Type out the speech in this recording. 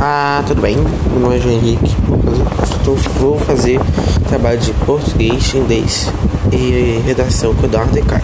Ah, tudo bem. Meu nome é João Henrique. Vou fazer, vou fazer trabalho de português, inglês e redação com o Eduardo Decaio.